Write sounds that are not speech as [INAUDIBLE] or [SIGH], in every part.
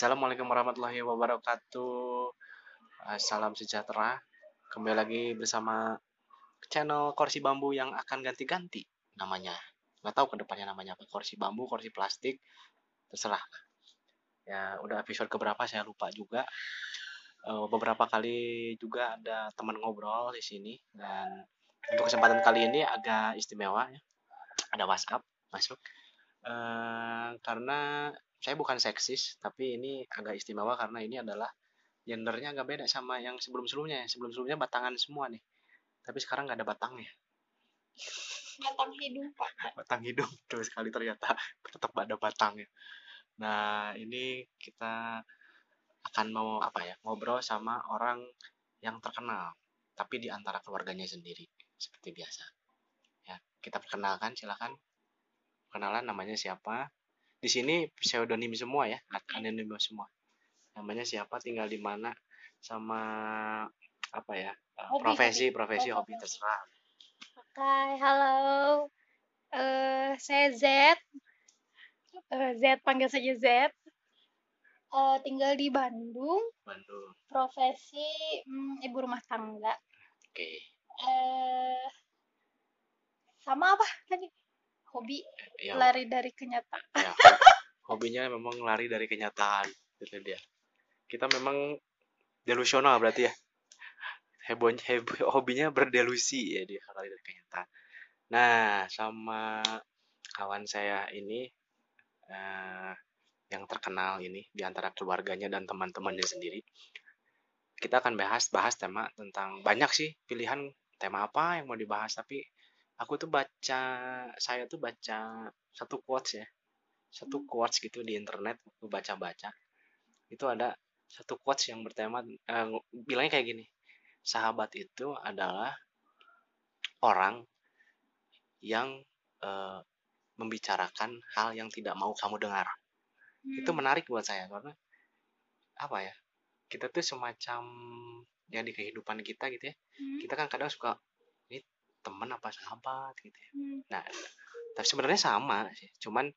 Assalamualaikum warahmatullahi wabarakatuh. Eh, Salam sejahtera. Kembali lagi bersama channel kursi bambu yang akan ganti-ganti namanya. Nggak tahu ke depannya namanya apa. Kursi bambu, kursi plastik, terserah. Ya udah episode keberapa saya lupa juga. Eh, beberapa kali juga ada teman ngobrol di sini dan untuk kesempatan kali ini agak istimewa ya. Ada WhatsApp masuk. Eh, karena saya bukan seksis, tapi ini agak istimewa karena ini adalah gendernya agak beda sama yang sebelum-sebelumnya. Sebelum-sebelumnya batangan semua nih. Tapi sekarang nggak ada batangnya. batang hidung pak Batang hidung terus sekali ternyata tetap ada batangnya. Nah, ini kita akan mau apa ya? Ngobrol sama orang yang terkenal, tapi di antara keluarganya sendiri seperti biasa. Ya, kita perkenalkan silakan. Kenalan namanya siapa? Di sini pseudonim semua ya, anonim semua. Namanya siapa, tinggal di mana, sama apa ya? eh, Hobi, profesi, hobi. profesi, Oh, hobi terserah. Oke halo eh saya Z Eh, Z panggil saja Z Eh, tinggal di Bandung Bandung. profesi hmm, ibu rumah tangga Oke. eh sama apa tadi hobi Ya, lari dari kenyataan. Ya, [LAUGHS] hobinya memang lari dari kenyataan gitu dia. Kita memang delusional berarti ya. Heboh, heboh hobinya berdelusi ya dia lari dari kenyataan. Nah sama kawan saya ini eh, yang terkenal ini di antara keluarganya dan teman-temannya sendiri kita akan bahas bahas tema tentang banyak sih pilihan tema apa yang mau dibahas tapi aku tuh baca saya tuh baca satu quotes ya. Satu quotes gitu di internet aku baca-baca. Itu ada satu quotes yang bertema eh, bilangnya kayak gini. Sahabat itu adalah orang yang eh, membicarakan hal yang tidak mau kamu dengar. Itu Hmm, menarik buat saya karena apa ya kita tuh semacam ya di kehidupan kita gitu ya hmm, kita kan kadang suka teman apa sahabat gitu ya. Hmm. nah tapi sebenarnya sama sih. Cuman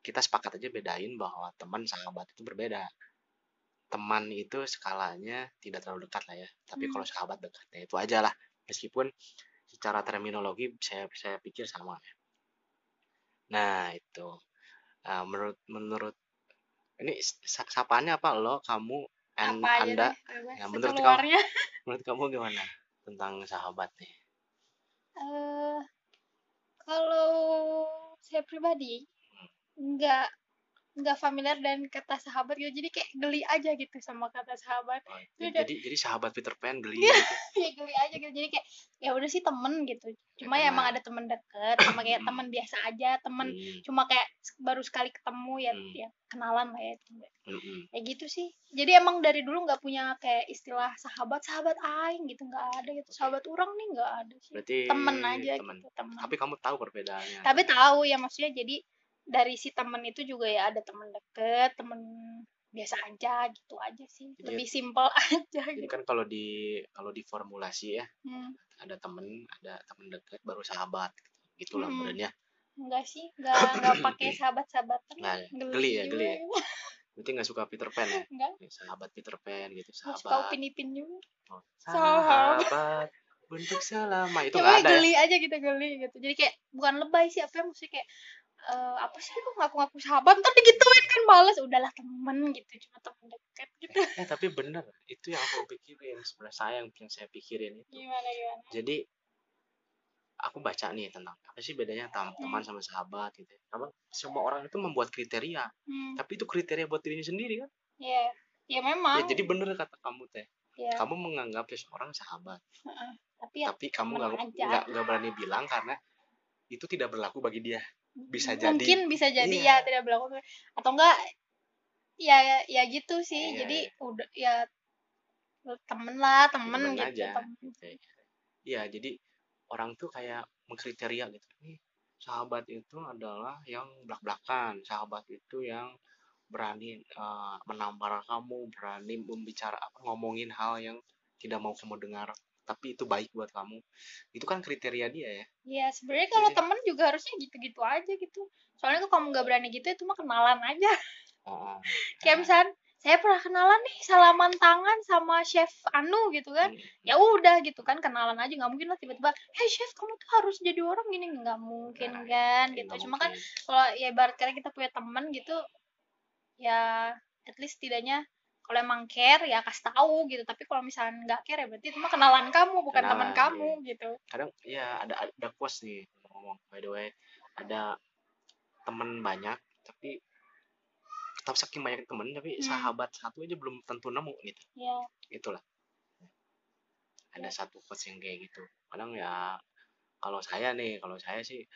kita sepakat aja bedain bahwa teman sahabat itu berbeda. Teman itu skalanya tidak terlalu dekat lah ya. Tapi Hmm. kalau sahabat dekat ya itu aja lah. Meskipun secara terminologi saya saya pikir sama ya. Nah itu. Nah, menurut menurut ini sa- sapaannya apa? Lo kamu and apa anda? ya, menurut kamu menurut kamu gimana tentang sahabat nih eh kalau saya pribadi nggak nggak familiar dan kata sahabat gitu jadi kayak geli aja gitu sama kata sahabat Oh, Iya, jadi jadi sahabat Peter Pan geli Iya. gitu. [LAUGHS] ya geli aja gitu jadi kayak ya udah sih temen gitu cuma Ya, ya emang ada temen deket sama kayak Mm. temen biasa aja temen Hmm, cuma kayak baru sekali ketemu ya Hmm. ya kenalan lah ya mm-mm. kayak gitu sih jadi emang dari dulu nggak punya kayak istilah sahabat sahabat aing gitu nggak ada gitu sahabat orang nih nggak ada sih berarti temen aja temen. gitu temen tapi kamu tahu perbedaannya tapi tahu ya maksudnya jadi dari si temen itu juga ya ada temen deket temen biasa aja gitu aja sih. Jadi- lebih simpel [LAUGHS] aja jadi gitu. kan kalau di kalau di formulasi ya Hmm, ada temen ada temen deket baru sahabat gitu. Lah sebenarnya enggak sih enggak enggak [COUGHS] pakai sahabat sahabatan Nggak ya? Geli ya, geli ya? berarti nggak suka Peter Pan ya? Enggak. Sahabat Peter Pan gitu nggak suka sahabat. upin ipin juga. Oh, Sahabat. sahabat untuk selama. [LAUGHS] Itu nggak ada ya? geli aja gitu geli gitu. Jadi kayak bukan lebay sih apa ya maksudnya kayak eh, apa sih? Kok ngaku-ngaku sahabat? Ntar digituin kan males. Udahlah temen gitu. Cuma temen deket gitu. Eh tapi bener itu yang aku pikirin. Sebenarnya saya yang yang saya pikirin itu. Gimana gimana? Jadi aku baca nih tentang apa sih bedanya Hmm. teman sama sahabat gitu ya. Karena semua orang itu membuat kriteria. Hmm. tapi itu kriteria buat dirinya sendiri kan? Ya ya memang. ya, jadi bener kata kamu teh. Ya kamu menganggap seseorang sahabat. Heeh. tapi ya tapi kamu nggak nggak berani bilang karena itu tidak berlaku bagi dia bisa jadi. mungkin bisa jadi Iya. ya tidak berlaku. Atau enggak ya ya gitu sih. Iya, jadi udah ya temen lah temen, Temen gitu aja. temen. Iya, jadi orang tuh kayak mengkriteria gitu. Nih sahabat itu adalah yang belak-belakan. Sahabat itu yang berani eh, menampar kamu berani membicara apa ngomongin hal yang tidak mau kamu dengar tapi itu baik buat kamu. Itu kan kriteria dia ya. Ya sebenarnya kalau Jadi- temen juga harusnya gitu-gitu aja gitu. Soalnya kalau kamu nggak berani gitu itu mah kenalan aja. oh, [LAUGHS] Kayak misalnya saya pernah kenalan nih salaman tangan sama chef Anu gitu kan. Hmm. ya udah gitu kan kenalan aja. Nggak mungkin lah tiba-tiba hey chef kamu tuh harus jadi orang gini. Nggak mungkin Nah, kan gitu. cuma kan kalau ya ibarat kita punya teman gitu ya at least setidaknya kalau emang care ya kasih tahu gitu tapi kalau misalnya nggak care ya berarti itu mah kenalan kamu bukan teman kamu gitu kadang ya ada ada quotes nih ngomong by the way ada temen banyak tapi tetap saking banyak temen tapi Hmm. sahabat satu aja belum tentu nemu gitu ya itulah ada Ya. satu quotes yang kayak gitu kadang ya kalau saya nih kalau saya sih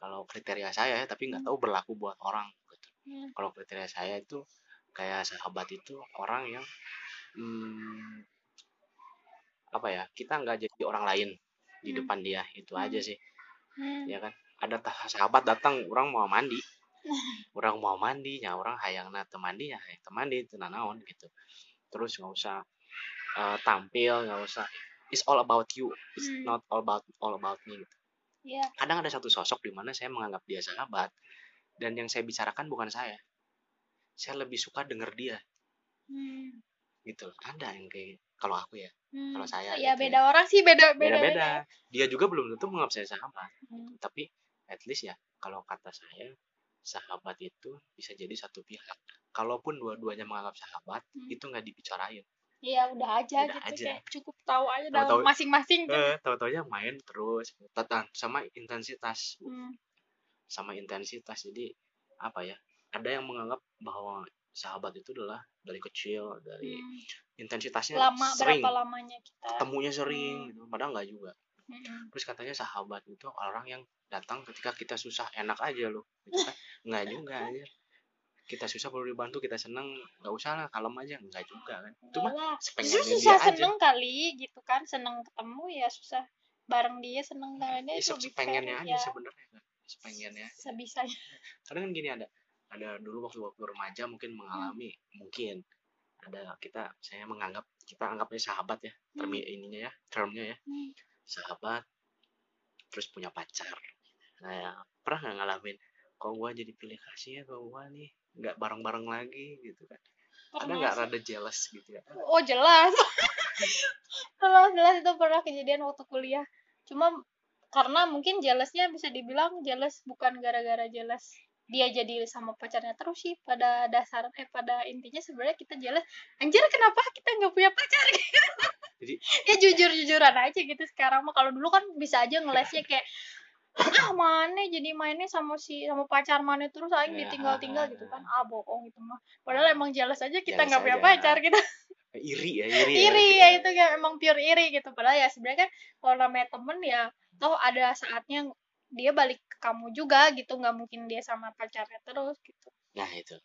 kalau kriteria saya ya, tapi nggak Hmm. tahu berlaku buat orang gitu. Hmm. kalau kriteria saya itu kayak sahabat itu orang yang hmm, apa ya kita nggak jadi orang lain di Hmm. depan dia itu aja Hmm. sih Hmm. ya kan ada sahabat datang orang mau mandi [LAUGHS] orang mau mandi ya orang hayang na temandi ya temandi itu naon gitu terus nggak usah eh, tampil nggak usah it's all about you it's Hmm. not all about all about me gitu. ya kadang ada satu sosok di mana saya menganggap dia sahabat dan yang saya bicarakan bukan saya saya lebih suka denger dia Hmm. gitu loh ada yang kayak kalau aku ya Hmm. Kalau saya ya gitu beda orang sih beda beda beda-beda dia juga belum tentu menganggap saya sahabat Hmm. tapi at least ya kalau kata saya sahabat itu bisa jadi satu pihak kalaupun dua-duanya menganggap sahabat Hmm. itu nggak dibicarain Iya udah aja Udah gitu aja. kayak cukup tahu aja dalam masing-masing kan. eh tahu-taunya main terus tatan sama intensitas Hmm. sama intensitas jadi apa ya ada yang menganggap bahwa sahabat itu adalah dari kecil dari Hmm. intensitasnya Lama sering berapa lamanya kita. ketemunya sering Hmm. gitu padahal nggak juga Hmm. terus katanya sahabat itu orang yang datang ketika kita susah enak aja loh gitu kan [LAUGHS] nggak juga aja kita susah perlu dibantu kita seneng nggak usah lah kalem aja nggak juga kan sepengennya Justru dia susah aja seneng kali gitu kan seneng ketemu ya susah bareng dia seneng dia Ya, itu fair, aja ya. sebenarnya kan sepengennya aja. sebisanya kadang kan gini ada ada dulu waktu waktu remaja mungkin mengalami mungkin. Ada kita saya menganggap kita anggapnya sahabat ya term Hmm. ininya ya termnya ya. Hmm. sahabat terus punya pacar. Nah ya, pernah nggak ngalamin kok gua jadi pilih kasih ya ke gua nih nggak bareng bareng lagi gitu kan. Ada Pernah nggak sih. rada jealous gitu ya? Oh jelas. [LAUGHS] Jelas jelas itu pernah kejadian waktu kuliah. Cuma karena mungkin jealousnya bisa dibilang jealous bukan gara-gara jealous dia jadi sama pacarnya terus sih pada dasar eh pada intinya sebenarnya kita jealous anjir kenapa kita nggak punya pacar? Gitu [LAUGHS] Jadi- ya jujur jujuran aja gitu sekarang mah. Kalau dulu kan bisa aja ngelesnya kayak ah mana jadi mainnya sama si sama pacar mana? Terus aing Ya. ditinggal-tinggal gitu kan. ah bohong itu mah. Padahal emang jealous aja kita nggak punya pacar gitu. Eh, iri ya iri, iri ya itu kayak emang pure iri gitu. Padahal ya sebenarnya kan kalau namanya temen ya toh ada saatnya dia balik ke kamu juga gitu nggak mungkin dia sama pacarnya terus gitu. Nah itu.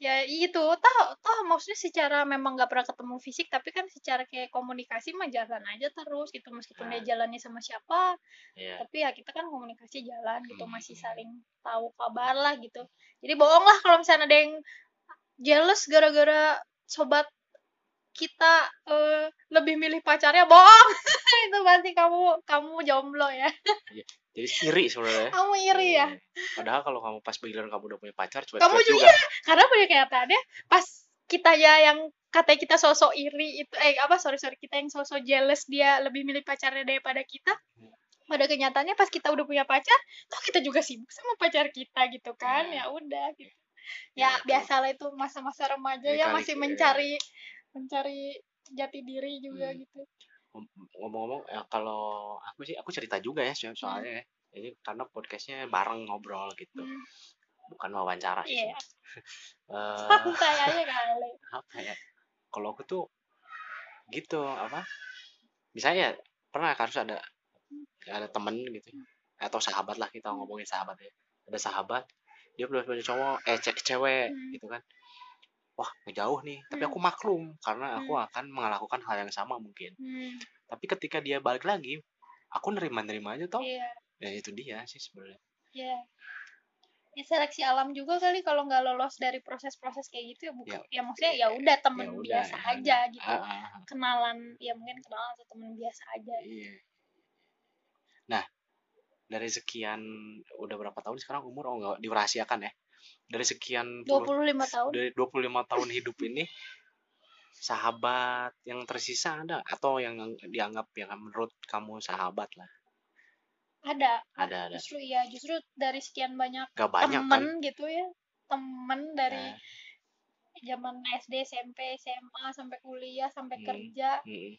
Ya itu. Toh toh maksudnya secara memang nggak pernah ketemu fisik tapi kan secara kayak komunikasi mah jalan aja terus gitu. Meskipun dia Nah. jalannya sama siapa ya tapi ya kita kan komunikasi jalan gitu Hmm. masih saling tahu kabar lah gitu. Jadi bohong lah kalau misalnya ada yang jealous gara-gara sobat kita eh, lebih milih pacarnya bohong. [LAUGHS] Itu pasti kamu kamu jomblo ya jadi iri sebenarnya kamu iri ya Iya. padahal kalau kamu pas giliran kamu udah punya pacar cuek kamu juga karena punya kenyataannya pas kita ya yang katanya kita sosok iri itu eh apa sorry sorry kita yang sosok jealous dia lebih milih pacarnya daripada kita pada kenyataannya pas kita udah punya pacar toh kita juga sibuk sama pacar kita gitu kan Ya. ya udah gitu Ya, ya biasalah itu masa-masa remaja Ya, ya masih ya. mencari mencari jati diri juga Hmm. gitu ngomong-ngomong ya kalau aku sih aku cerita juga ya so- soalnya ya. jadi karena podcastnya bareng ngobrol gitu. Hmm, bukan wawancara sih iya. [LAUGHS] Eh, [LAUGHS] santai aja kali? apa ya? Kalau aku tuh gitu apa? Misalnya pernah harus ada ada temen gitu. Atau sahabat lah kita ngomongin sahabat ya. Ada sahabat dia belum punya cowok eh ce- cewek Hmm. gitu kan wah ngejauh nih. Tapi Hmm. aku maklum karena aku akan melakukan hal yang sama mungkin. Hmm, tapi ketika dia balik lagi aku nerima-nerima aja toh. Iya. Ya itu dia sih sebenarnya. Iya. Ya seleksi alam juga kali kalau nggak lolos dari proses-proses kayak gitu ya bukan. Ya, maksudnya ya udah temen Ya biasa ya. aja gitu. Ah, ah, ah. kenalan ya mungkin kenalan atau temen biasa aja. Iya. Nah, dari sekian udah berapa tahun sekarang umur? Oh nggak dirahasiakan ya. Dari sekian puluh 25 tahun? dari 25 tahun hidup ini sahabat yang tersisa ada atau yang dianggap yang menurut kamu sahabat lah? Ada. Ada ada. Justru iya justru dari sekian banyak gak banyak temen kan? gitu ya temen dari Nah, zaman SD SMP SMA sampai kuliah sampai Hmm. kerja. Mm,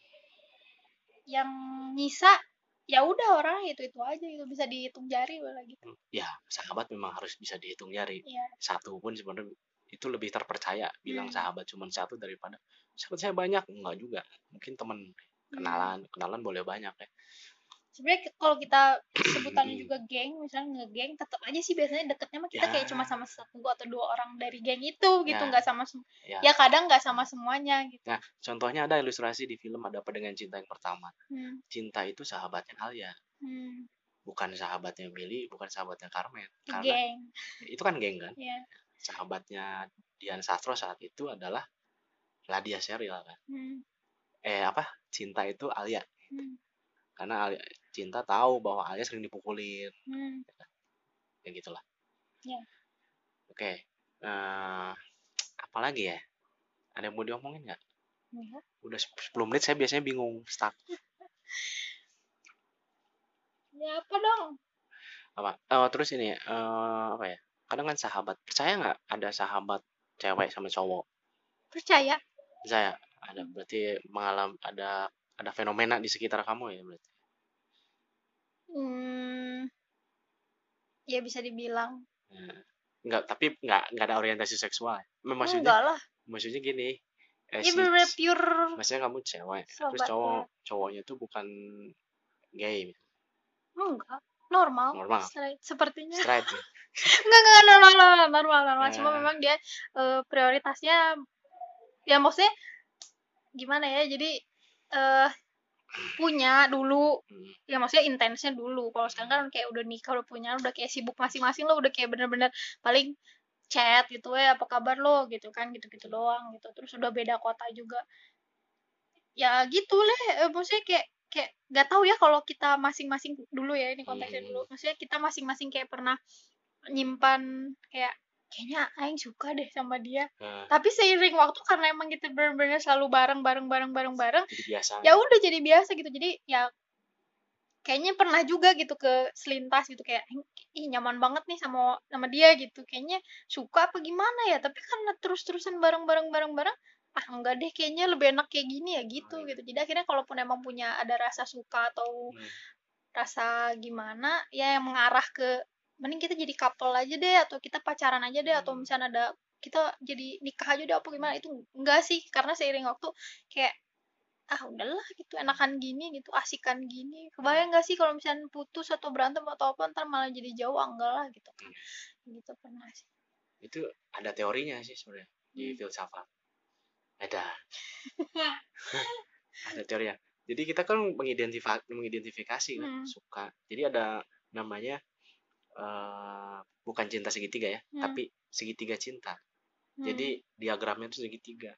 yang nyisa ya udah orang itu itu aja gitu bisa dihitung jari lah gitu. Ya sahabat memang harus bisa dihitung jari. Iya. satu pun sebenarnya itu lebih terpercaya bilang Hmm. sahabat cuma satu daripada sahabat saya banyak enggak juga. Mungkin teman kenalan kenalan boleh banyak ya sebenarnya kalau kita sebutannya juga geng misalnya ngegeng tetap aja sih biasanya deketnya mah kita Ya. kayak cuma sama satu atau dua orang dari geng itu gitu Ya. nggak sama ya ya kadang nggak sama semuanya gitu nah contohnya ada ilustrasi di film ada apa dengan cinta yang pertama hmm. cinta itu sahabatnya Alia Hmm. bukan sahabatnya Billy bukan sahabatnya Carmen karena geng itu kan geng kan ya sahabatnya Dian Sastro saat itu adalah Ladia Sheryl kan hmm. eh apa cinta itu Alia Hmm. Karena Alia, cinta tahu bahwa Alia sering dipukulin. Hmm. ya gitulah. Ya. oke eh apa lagi ya? Ada yang mau diomongin nggak? Ya. udah 10 menit saya biasanya bingung stuck. [LAUGHS] Ya apa dong? Apa? Oh, terus ini eh apa ya? Kadang kan sahabat percaya nggak ada sahabat cewek sama cowok? Percaya. Saya ada berarti mengalami ada ada fenomena di sekitar kamu ya berarti hmm. ya bisa dibilang Nah, nggak tapi nggak nggak ada orientasi seksual ya? maksudnya enggak lah maksudnya gini eh, ya si- pure maksudnya kamu cewek terus Sahabat, cowok cowoknya tuh bukan gay enggak normal, Normal. Straight. sepertinya straight ya? [LAUGHS] enggak enggak normal normal normal normal cuma Ya. memang dia eh, prioritasnya ya maksudnya gimana ya jadi eh punya dulu. Hmm. ya maksudnya intensnya dulu. Kalau sekarang kan kayak udah nikah udah punya udah kayak sibuk masing-masing lo udah kayak bener-bener paling chat gitu ya apa kabar lo? Gitu kan gitu-gitu doang gitu. Terus udah beda kota juga. Ya gitu lah. Eh, maksudnya kayak kayak nggak tahu ya kalau kita masing-masing dulu ya ini konteksnya Hmm. dulu. Maksudnya kita masing-masing kayak pernah nyimpan kayak kayaknya aing suka deh sama dia. Nah, tapi seiring waktu karena emang kita bener-bener selalu bareng bareng bareng bareng bareng jadi biasa ya udah jadi biasa gitu. Jadi ya kayaknya pernah juga gitu ke selintas gitu. Kayak ih nyaman banget nih sama sama dia gitu. Kayaknya suka apa gimana ya? Tapi karena terus-terusan bareng-bareng bareng-bareng ah enggak deh kayaknya lebih enak kayak gini ya gitu iya. gitu. Jadi akhirnya kalaupun emang punya ada rasa suka atau Hmm. rasa gimana ya yang mengarah ke mending kita jadi couple aja deh atau kita pacaran aja deh atau Hmm. misalnya ada kita jadi nikah aja deh apa gimana? Itu enggak sih karena seiring waktu kayak ah udahlah gitu enakan gini gitu asikan gini. Kebayang nggak sih kalau misalnya putus atau berantem atau apa ntar malah jadi jauh ah, enggak lah gitu kan. Gitu pernah sih? Itu ada teorinya sih sebenarnya di Hmm. filsafat. [LAUGHS] Ada ada teorinya jadi kita kan mengidentifikasi mengidentifikasi kan Hmm. suka. Jadi ada namanya eh bukan cinta segitiga ya Hmm. tapi segitiga cinta. Hmm. jadi diagramnya itu segitiga.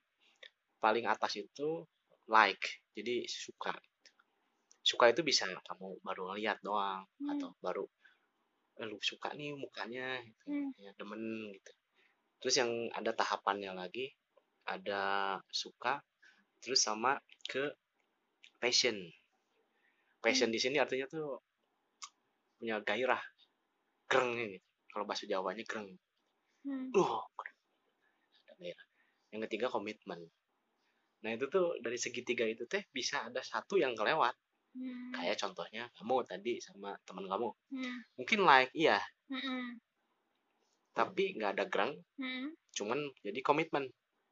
Paling atas itu like. Jadi suka. Suka itu bisa kamu baru ngeliat doang Hmm. atau baru eh, lu suka nih mukanya gitu. Hmm. ya demen gitu. Terus yang ada tahapannya lagi ada suka terus sama ke passion. Passion di sini artinya tuh punya gairah greng ini kalau bahasa Jawanya greng Hmm. uh ada gairah yang ketiga komitmen nah itu tuh dari segitiga itu teh bisa ada satu yang kelewat Hmm. kayak contohnya kamu tadi sama teman kamu Hmm. mungkin like iya Hmm. tapi nggak ada greng Hmm. cuman jadi komitmen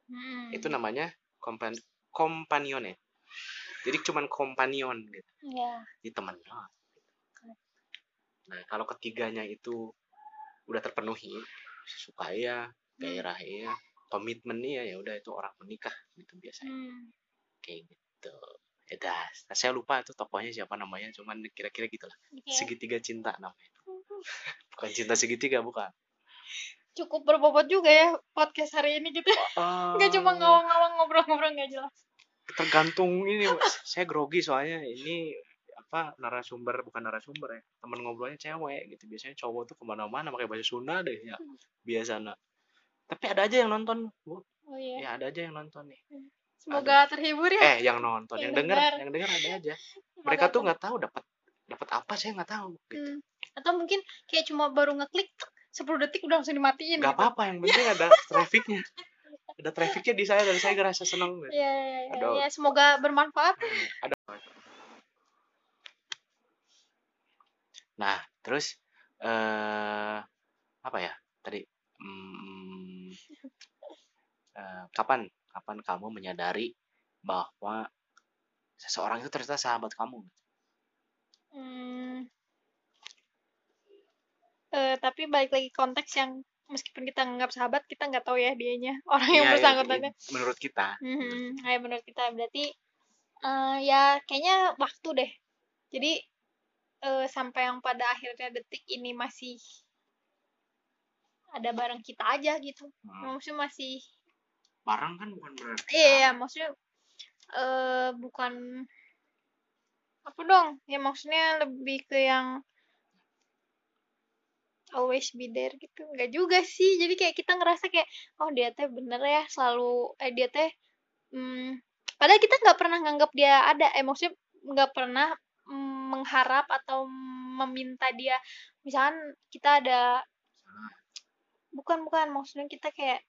Hmm. itu namanya kompan kompanione jadi cuman kompanion gitu ya jadi teman doang. Nah kalau ketiganya itu udah terpenuhi suka iya gairah iya komitmen iya ya udah itu orang menikah gitu biasanya. Hmm. kayak gitu. Ya dah Nah, saya lupa itu tokohnya siapa namanya cuman kira-kira gitulah. Oke. segitiga cinta namanya. [LAUGHS] Bukan cinta segitiga bukan. Cukup berbobot juga ya podcast hari ini gitu. Nggak cuma ngawang-ngawang ngobrol-ngobrol nggak jelas. Tergantung ini saya grogi soalnya ini apa narasumber bukan narasumber ya teman ngobrolnya cewek gitu. Biasanya cowok tuh ke mana-mana pakai bahasa Sunda deh ya. Biasa tapi ada aja yang nonton bu. Oh iya. Ya ada aja yang nonton nih. Semoga terhibur ya. Eh yang nonton Yang yang, denger dengar. yang denger ada aja. [LAUGHS] Mereka tuh nggak tahu dapat dapat apa saya nggak tahu gitu. Hmm. atau mungkin kayak cuma baru ngeklik tuk, 10 detik udah langsung dimatiin nggak gitu. apa-apa yang penting ada [LAUGHS] trafficnya ada trafficnya di saya dan saya ngerasa seneng gitu. ya, ya, ya, Ada- ya, semoga bermanfaat. Ada nah terus eh apa ya tadi Hmm, eh, kapan kapan kamu menyadari bahwa seseorang itu ternyata sahabat kamu Hmm. Eh, tapi balik lagi konteks yang meskipun kita nganggap sahabat kita nggak tahu ya dianya orang yang iya, bersangkutannya iya, menurut kita Hmm, kayak menurut kita berarti eh, ya kayaknya waktu deh. Jadi eh, sampai yang pada akhirnya detik ini masih ada bareng kita aja gitu. Hmm. Maksudnya masih barang kan bukan berarti iya, iya maksudnya eh bukan apa dong? Ya maksudnya lebih ke yang always be there gitu. Enggak juga sih. Jadi kayak kita ngerasa kayak oh dia teh bener ya selalu eh dia teh hmm, padahal kita nggak pernah nganggap dia ada. Eh maksudnya nggak pernah mm, mengharap atau meminta dia misalkan kita ada bukan bukan maksudnya kita kayak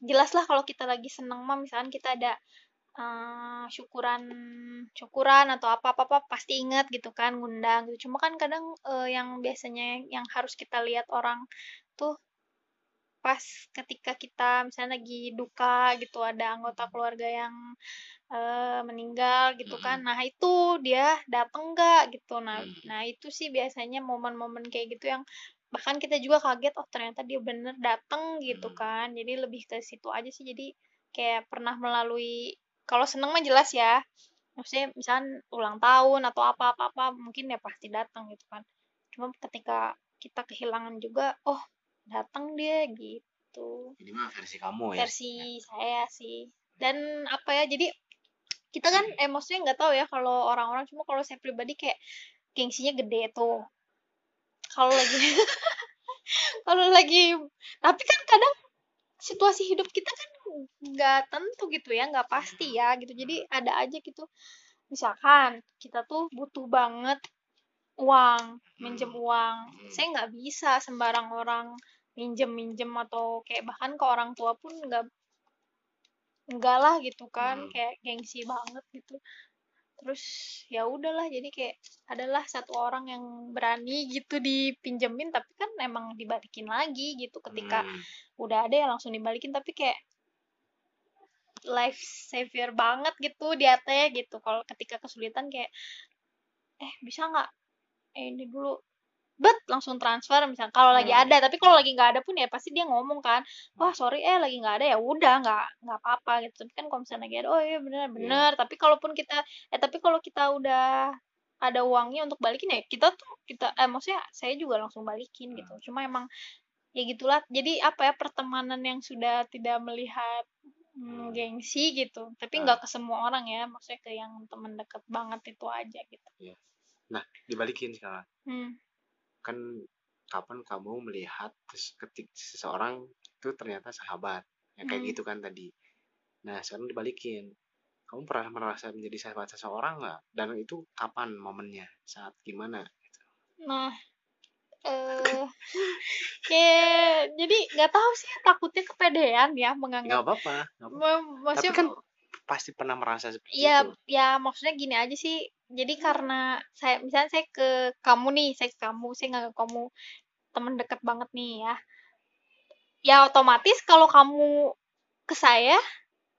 jelas lah kalau kita lagi seneng mah misalkan kita ada eh, syukuran syukuran atau apa apa apa pasti inget gitu kan ngundang gitu. Cuma kan kadang eh, yang biasanya yang harus kita lihat orang tuh pas ketika kita misalnya lagi duka gitu ada anggota keluarga yang eh, meninggal gitu kan nah itu dia dateng nggak gitu. Nah Hmm. nah itu sih biasanya momen-momen kayak gitu yang bahkan kita juga kaget oh ternyata dia bener dateng gitu Hmm. kan. Jadi lebih ke situ aja sih. Jadi kayak pernah melalui kalau seneng mah jelas ya. Maksudnya misalnya ulang tahun atau apa apa apa mungkin ya pasti datang gitu kan. Cuma ketika kita kehilangan juga oh datang dia gitu. Ini mah versi kamu ya? Versi saya sih. Dan apa ya jadi kita kan emosinya nggak tahu ya kalau orang-orang cuma kalau saya pribadi kayak gengsinya gede tuh. Kalau lagi [LAUGHS] kalau lagi tapi kan kadang situasi hidup kita kan nggak tentu gitu ya nggak pasti ya gitu. Jadi ada aja gitu. Misalkan kita tuh butuh banget uang minjem uang. Hmm. saya nggak bisa sembarang orang minjem minjem atau kayak bahkan ke orang tua pun nggak enggak lah gitu kan Hmm. kayak gengsi banget gitu terus ya udahlah jadi kayak adalah satu orang yang berani gitu dipinjemin tapi kan emang dibalikin lagi gitu ketika Hmm. udah ada ya langsung dibalikin tapi kayak life savior banget gitu dia teh gitu kalau ketika kesulitan kayak eh bisa nggak eh ini dulu bet langsung transfer misalnya kalau lagi Hmm. ada. Tapi kalau lagi nggak ada pun ya pasti dia ngomong kan wah sorry eh lagi nggak ada. Ya udah nggak nggak apa-apa gitu. Tapi kan kalau misalnya lagi ada oh iya bener bener. Tapi kalaupun kita eh tapi kalau kita udah ada uangnya untuk balikin ya kita tuh kita eh maksudnya saya juga langsung balikin gitu. Cuma emang ya gitulah. Jadi apa ya pertemanan yang sudah tidak melihat hmm, gengsi gitu. Tapi nggak ke semua orang ya maksudnya ke yang teman dekat banget itu aja gitu. Nah dibalikin sekarang. Hmm. Kan kapan kamu melihat terus ketik seseorang itu ternyata sahabat. Ya kayak Hmm. gitu kan tadi. Nah sekarang dibalikin. Kamu pernah merasa menjadi sahabat seseorang nggak? Dan itu kapan momennya? Saat gimana? Nah, eh kayak [LAUGHS] jadi nggak tahu sih takutnya kepedean ya menganggap nggak apa-apa. Tapi maksudnya kan pasti pernah merasa seperti ya itu. ya maksudnya gini aja sih jadi karena saya misalnya saya ke kamu nih saya ke kamu saya nggak ke kamu temen deket banget nih ya ya otomatis kalau kamu ke saya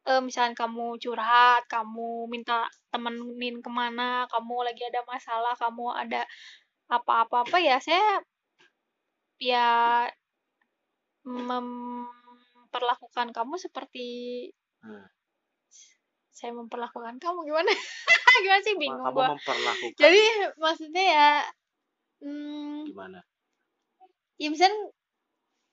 eh, misalnya kamu curhat kamu minta temenin ke mana kamu lagi ada masalah kamu ada apa-apa apa ya saya ya memperlakukan kamu seperti Hmm. Saya memperlakukan kamu gimana? [LAUGHS] Gimana sih? Bingung kamu gua. memperlakukan. Jadi maksudnya ya hmm, gimana? ya misalnya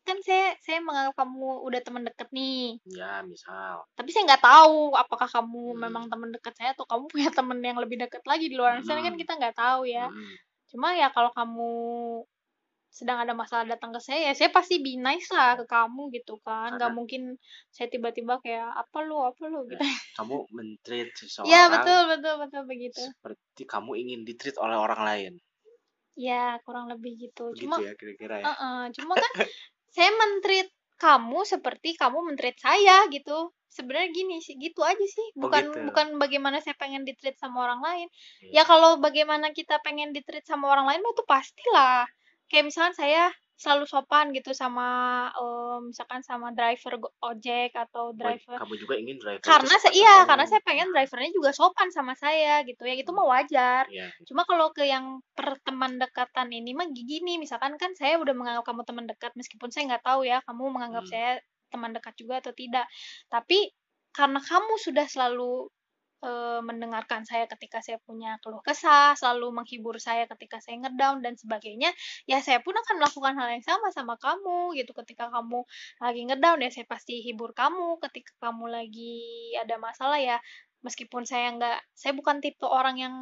kan saya saya menganggap kamu udah teman deket nih. Ya misal. Tapi saya nggak tahu apakah kamu Hmm. memang teman dekat saya atau kamu punya teman yang lebih dekat lagi di luar sana kan Hmm. kita nggak tahu ya. Mm, cuma ya kalau kamu sedang ada masalah datang ke saya ya saya pasti be nice lah ke kamu gitu kan nggak mungkin saya tiba-tiba kayak apa lu apa lu gitu kamu mentreat [LAUGHS] seseorang ya betul betul betul begitu seperti kamu ingin ditreat oleh orang lain ya kurang lebih gitu begitu cuma ya kira-kira ya Uh-uh, cuma kan [LAUGHS] saya mentreat kamu seperti kamu mentreat saya gitu. Sebenarnya gini sih, gitu aja sih. Oh, Bukan gitu. bukan bagaimana saya pengen ditreat sama orang lain. Iya. Ya kalau bagaimana kita pengen ditreat sama orang lain itu pastilah. Kayak misalkan saya selalu sopan gitu sama eh, misalkan sama driver ojek atau driver kamu juga ingin driver karena saya iya sama karena kamu. saya pengen drivernya juga sopan sama saya gitu ya itu mah wajar Iya. Cuma kalau ke yang perteman dekatan ini mah gini, misalkan kan saya udah menganggap kamu teman dekat meskipun saya nggak tahu ya kamu menganggap Hmm. saya teman dekat juga atau tidak. Tapi karena kamu sudah selalu eh, mendengarkan saya ketika saya punya keluh kesah, selalu menghibur saya ketika saya ngedown dan sebagainya, ya saya pun akan melakukan hal yang sama sama kamu gitu. Ketika kamu lagi ngedown ya saya pasti hibur kamu. Ketika kamu lagi ada masalah ya meskipun saya nggak saya bukan tipe orang yang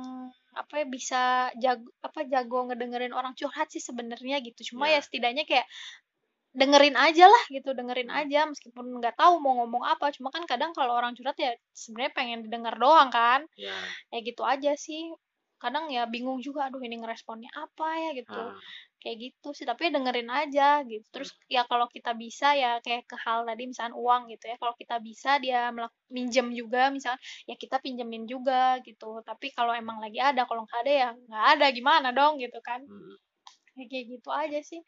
apa ya bisa jago apa jago ngedengerin orang curhat sih sebenarnya gitu cuma Ya. ya setidaknya kayak dengerin aja lah gitu dengerin Hmm. aja meskipun nggak tahu mau ngomong apa. Cuma kan kadang kalau orang curhat ya sebenarnya pengen didengar doang kan. Ya ya gitu aja sih. Kadang ya bingung juga aduh ini ngeresponnya apa ya? gitu. Ah, kayak gitu sih tapi ya dengerin aja gitu. Terus ya kalau kita bisa ya kayak ke hal tadi misalnya uang gitu ya. Kalau kita bisa dia melak- minjem juga misalnya ya kita pinjemin juga gitu. Tapi kalau emang lagi ada kalau nggak ada ya nggak ada gimana dong gitu kan. Mm. ya, kayak gitu aja sih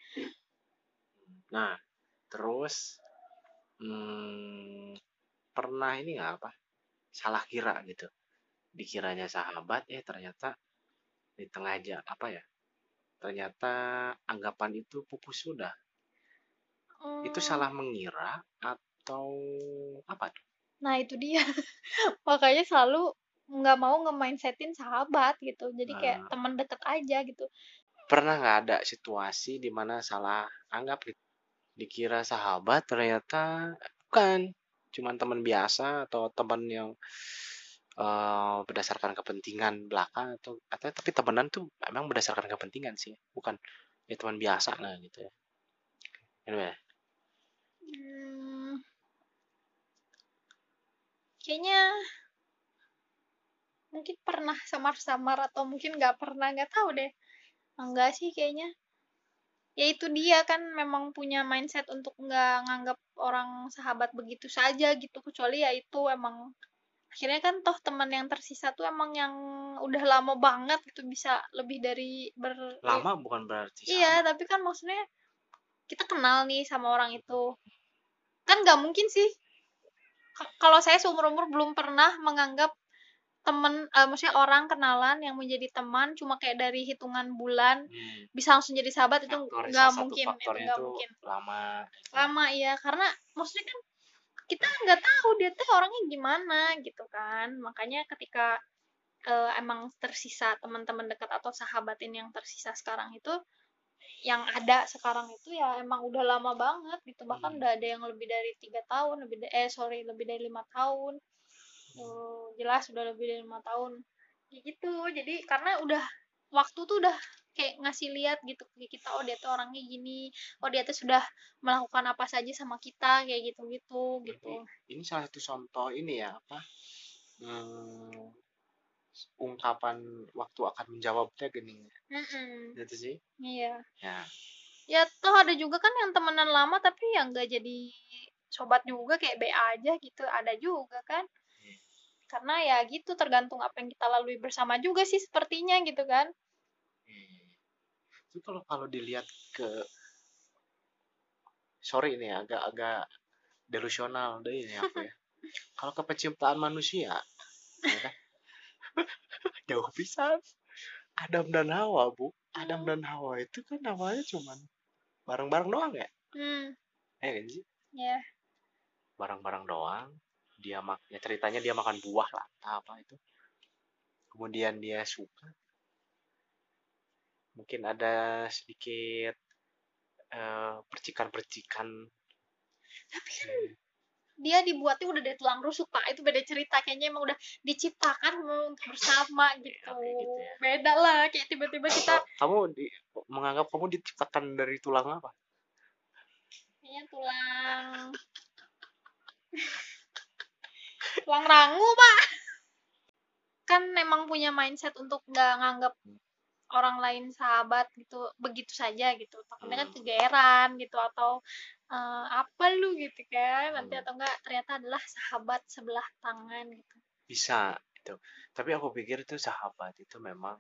nah terus hmm, pernah ini nggak apa salah kira gitu. Dikiranya sahabat eh ternyata di tengah aja apa ya ternyata anggapan itu pupus sudah. Itu Hmm, salah mengira atau apa tuh? Nah itu dia. [LAUGHS] Makanya selalu nggak mau nge-mindsetin sahabat gitu. Jadi kayak Ah. teman deket aja gitu. Pernah nggak ada situasi di mana salah anggap gitu dikira sahabat ternyata bukan cuman teman biasa atau teman yang eh, berdasarkan kepentingan belaka atau atau tapi temenan tuh memang berdasarkan kepentingan sih bukan ya teman biasa lah gitu ya. Gimana? Hmm, kayaknya mungkin pernah samar-samar atau mungkin nggak pernah nggak tahu deh. Enggak sih kayaknya ya itu dia kan memang punya mindset untuk nggak nganggap orang sahabat begitu saja gitu kecuali ya itu emang akhirnya kan toh teman yang tersisa tuh emang yang udah lama banget gitu bisa lebih dari ber lama bukan berarti Iya, tapi kan maksudnya kita kenal nih sama orang itu. Kan nggak mungkin sih. Kalau saya seumur-umur belum pernah menganggap temen, eh, maksudnya orang kenalan yang menjadi teman cuma kayak dari hitungan bulan Hmm, bisa langsung jadi sahabat itu nggak mungkin, itu nggak mungkin. lama. Lama ya, karena maksudnya kan kita nggak tahu dia tuh orangnya gimana gitu kan. Makanya ketika eh, emang tersisa teman-teman dekat atau sahabatin yang tersisa sekarang itu yang ada sekarang itu ya emang udah lama banget gitu bahkan Hmm. udah ada yang lebih dari tiga tahun lebih da- eh sorry lebih dari lima tahun Tuh, jelas udah lebih dari lima tahun. Kayak gitu jadi karena udah waktu tuh udah kayak ngasih lihat gitu ke kita oh dia tuh orangnya gini oh dia tuh sudah melakukan apa saja sama kita kayak gitu gitu gitu. ini salah satu contoh ini ya apa hmm, ungkapan waktu akan menjawabnya gini. Mm-mm. gitu sih. Iya. Ya. Ya toh ada juga kan yang temenan lama tapi yang nggak jadi sobat juga kayak BA aja gitu ada juga kan. Hmm. Karena ya gitu tergantung apa yang kita lalui bersama juga sih sepertinya gitu kan Hmm. Itu kalau kalau dilihat ke sorry ini ya, agak-agak delusional deh ini aku ya. [LAUGHS] kalau ke penciptaan manusia, ya kan? [LAUGHS] jauh bisa. Adam dan Hawa bu, Adam Hmm. dan Hawa itu kan namanya cuman bareng-bareng doang ya, hmm eh kan sih? ya Bareng-bareng doang. Dia mak, ya ceritanya dia makan buah lah, entah apa itu. Kemudian dia suka. Mungkin ada sedikit eh, percikan-percikan tapi kan dia dibuatnya udah dari tulang rusuk pak itu beda cerita kayaknya emang udah diciptakan mau untuk bersama gitu Oke, gitu ya. beda lah kayak tiba-tiba kita kamu di, menganggap kamu diciptakan dari tulang apa kayaknya tulang tulang rangu pak. Kan emang punya mindset untuk nggak nganggap orang lain sahabat gitu begitu saja gitu. Takutnya kan Hmm. kegeeran gitu atau eh, apa lu gitu kan. Nanti Hmm. atau enggak ternyata adalah sahabat sebelah tangan gitu. Bisa itu. Tapi aku pikir itu sahabat itu memang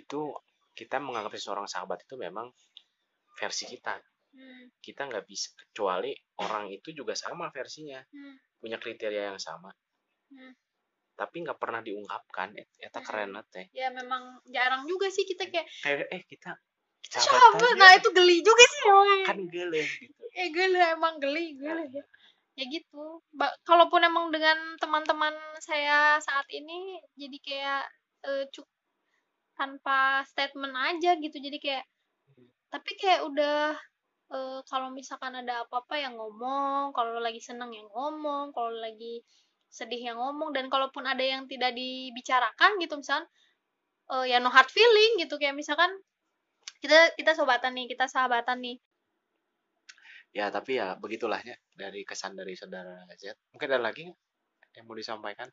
itu kita menganggap seseorang sahabat itu memang versi kita Hmm, kita nggak bisa kecuali orang itu juga sama versinya. Hmm, punya kriteria yang sama. Hmm. tapi nggak pernah diungkapkan et- eta Hmm. keren teh ya memang jarang juga sih kita kayak kayak eh kita sahabat nah itu geli juga sih emang kan gele gitu. [LAUGHS] Eh geli emang geli geli ya. Ya gitu. Ba- kalaupun emang dengan teman-teman saya saat ini jadi kayak eh, cuk tanpa statement aja gitu. Jadi kayak tapi kayak udah eh, kalau misalkan ada apa-apa yang ngomong kalau lagi seneng yang ngomong kalau lagi sedih yang ngomong dan kalaupun ada yang tidak dibicarakan gitu misalkan eh, ya no hard feeling gitu kayak misalkan kita kita sobatan nih kita sahabatan nih. Ya tapi ya begitulahnya dari kesan dari saudara Z. Mungkin ada lagi yang mau disampaikan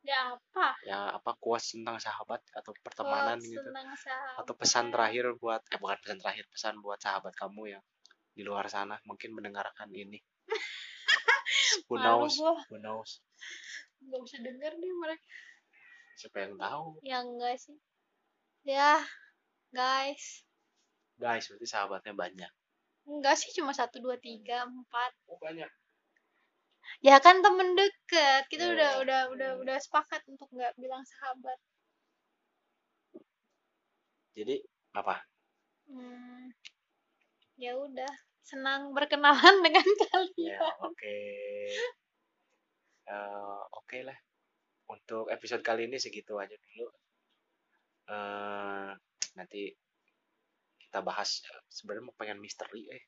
ya apa ya apa kuas tentang sahabat atau pertemanan Quotes gitu sahabat. atau pesan terakhir buat eh bukan pesan terakhir pesan buat sahabat kamu yang di luar sana mungkin mendengarkan ini [LAUGHS] who knows gua. who knows Gak usah denger deh mereka. siapa yang tahu Ya enggak sih. Ya, guys. guys berarti sahabatnya banyak Enggak sih cuma satu dua tiga empat. oh banyak Ya kan temen deket. Kita Oh. udah udah udah udah sepakat untuk nggak bilang sahabat. jadi apa Hmm, ya udah. Senang berkenalan [LAUGHS] dengan ya kalian. oke Eh, oke lah untuk episode kali ini segitu aja dulu eh nanti kita bahas eh, sebenarnya mau pengen misteri eh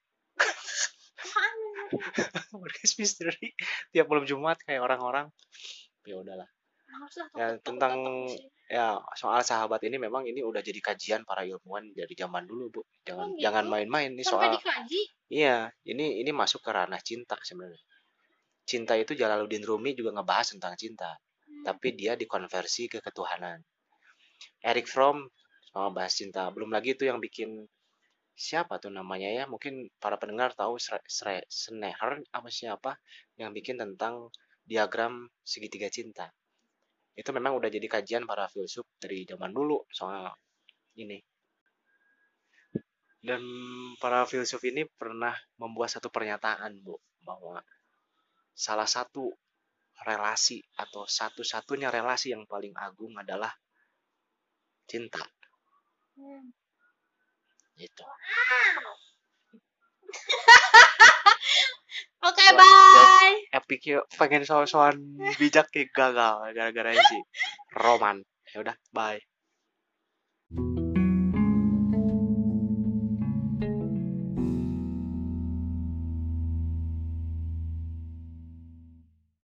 [LAUGHS] podcast misteri tiap malam Jumat kayak orang-orang. Ya udahlah. Ya, tentang- ya soal sahabat ini memang ini udah jadi kajian para ilmuwan dari zaman dulu bu. Jangan Oh, gitu? jangan main-main ini sampai soal dikaji. iya ini ini masuk ke ranah cinta sebenarnya. Cinta itu Jalaluddin Rumi juga ngebahas tentang cinta Hmm. tapi dia dikonversi ke ketuhanan. Eric Fromm sama bahas cinta. Belum lagi itu yang bikin siapa tuh namanya ya? Mungkin para pendengar tahu Sneher apa siapa yang bikin tentang diagram segitiga cinta. Itu memang udah jadi kajian para filsuf dari zaman dulu soal ini. Dan para filsuf ini pernah membuat satu pernyataan bu bahwa salah satu relasi atau satu-satunya relasi yang paling agung adalah cinta. Hmm. Gitu. [LAUGHS] Oke, Wah, bye. epic yuk. Pengen soal-soal bijak kayak gagal gara-gara si Roman. Ya udah bye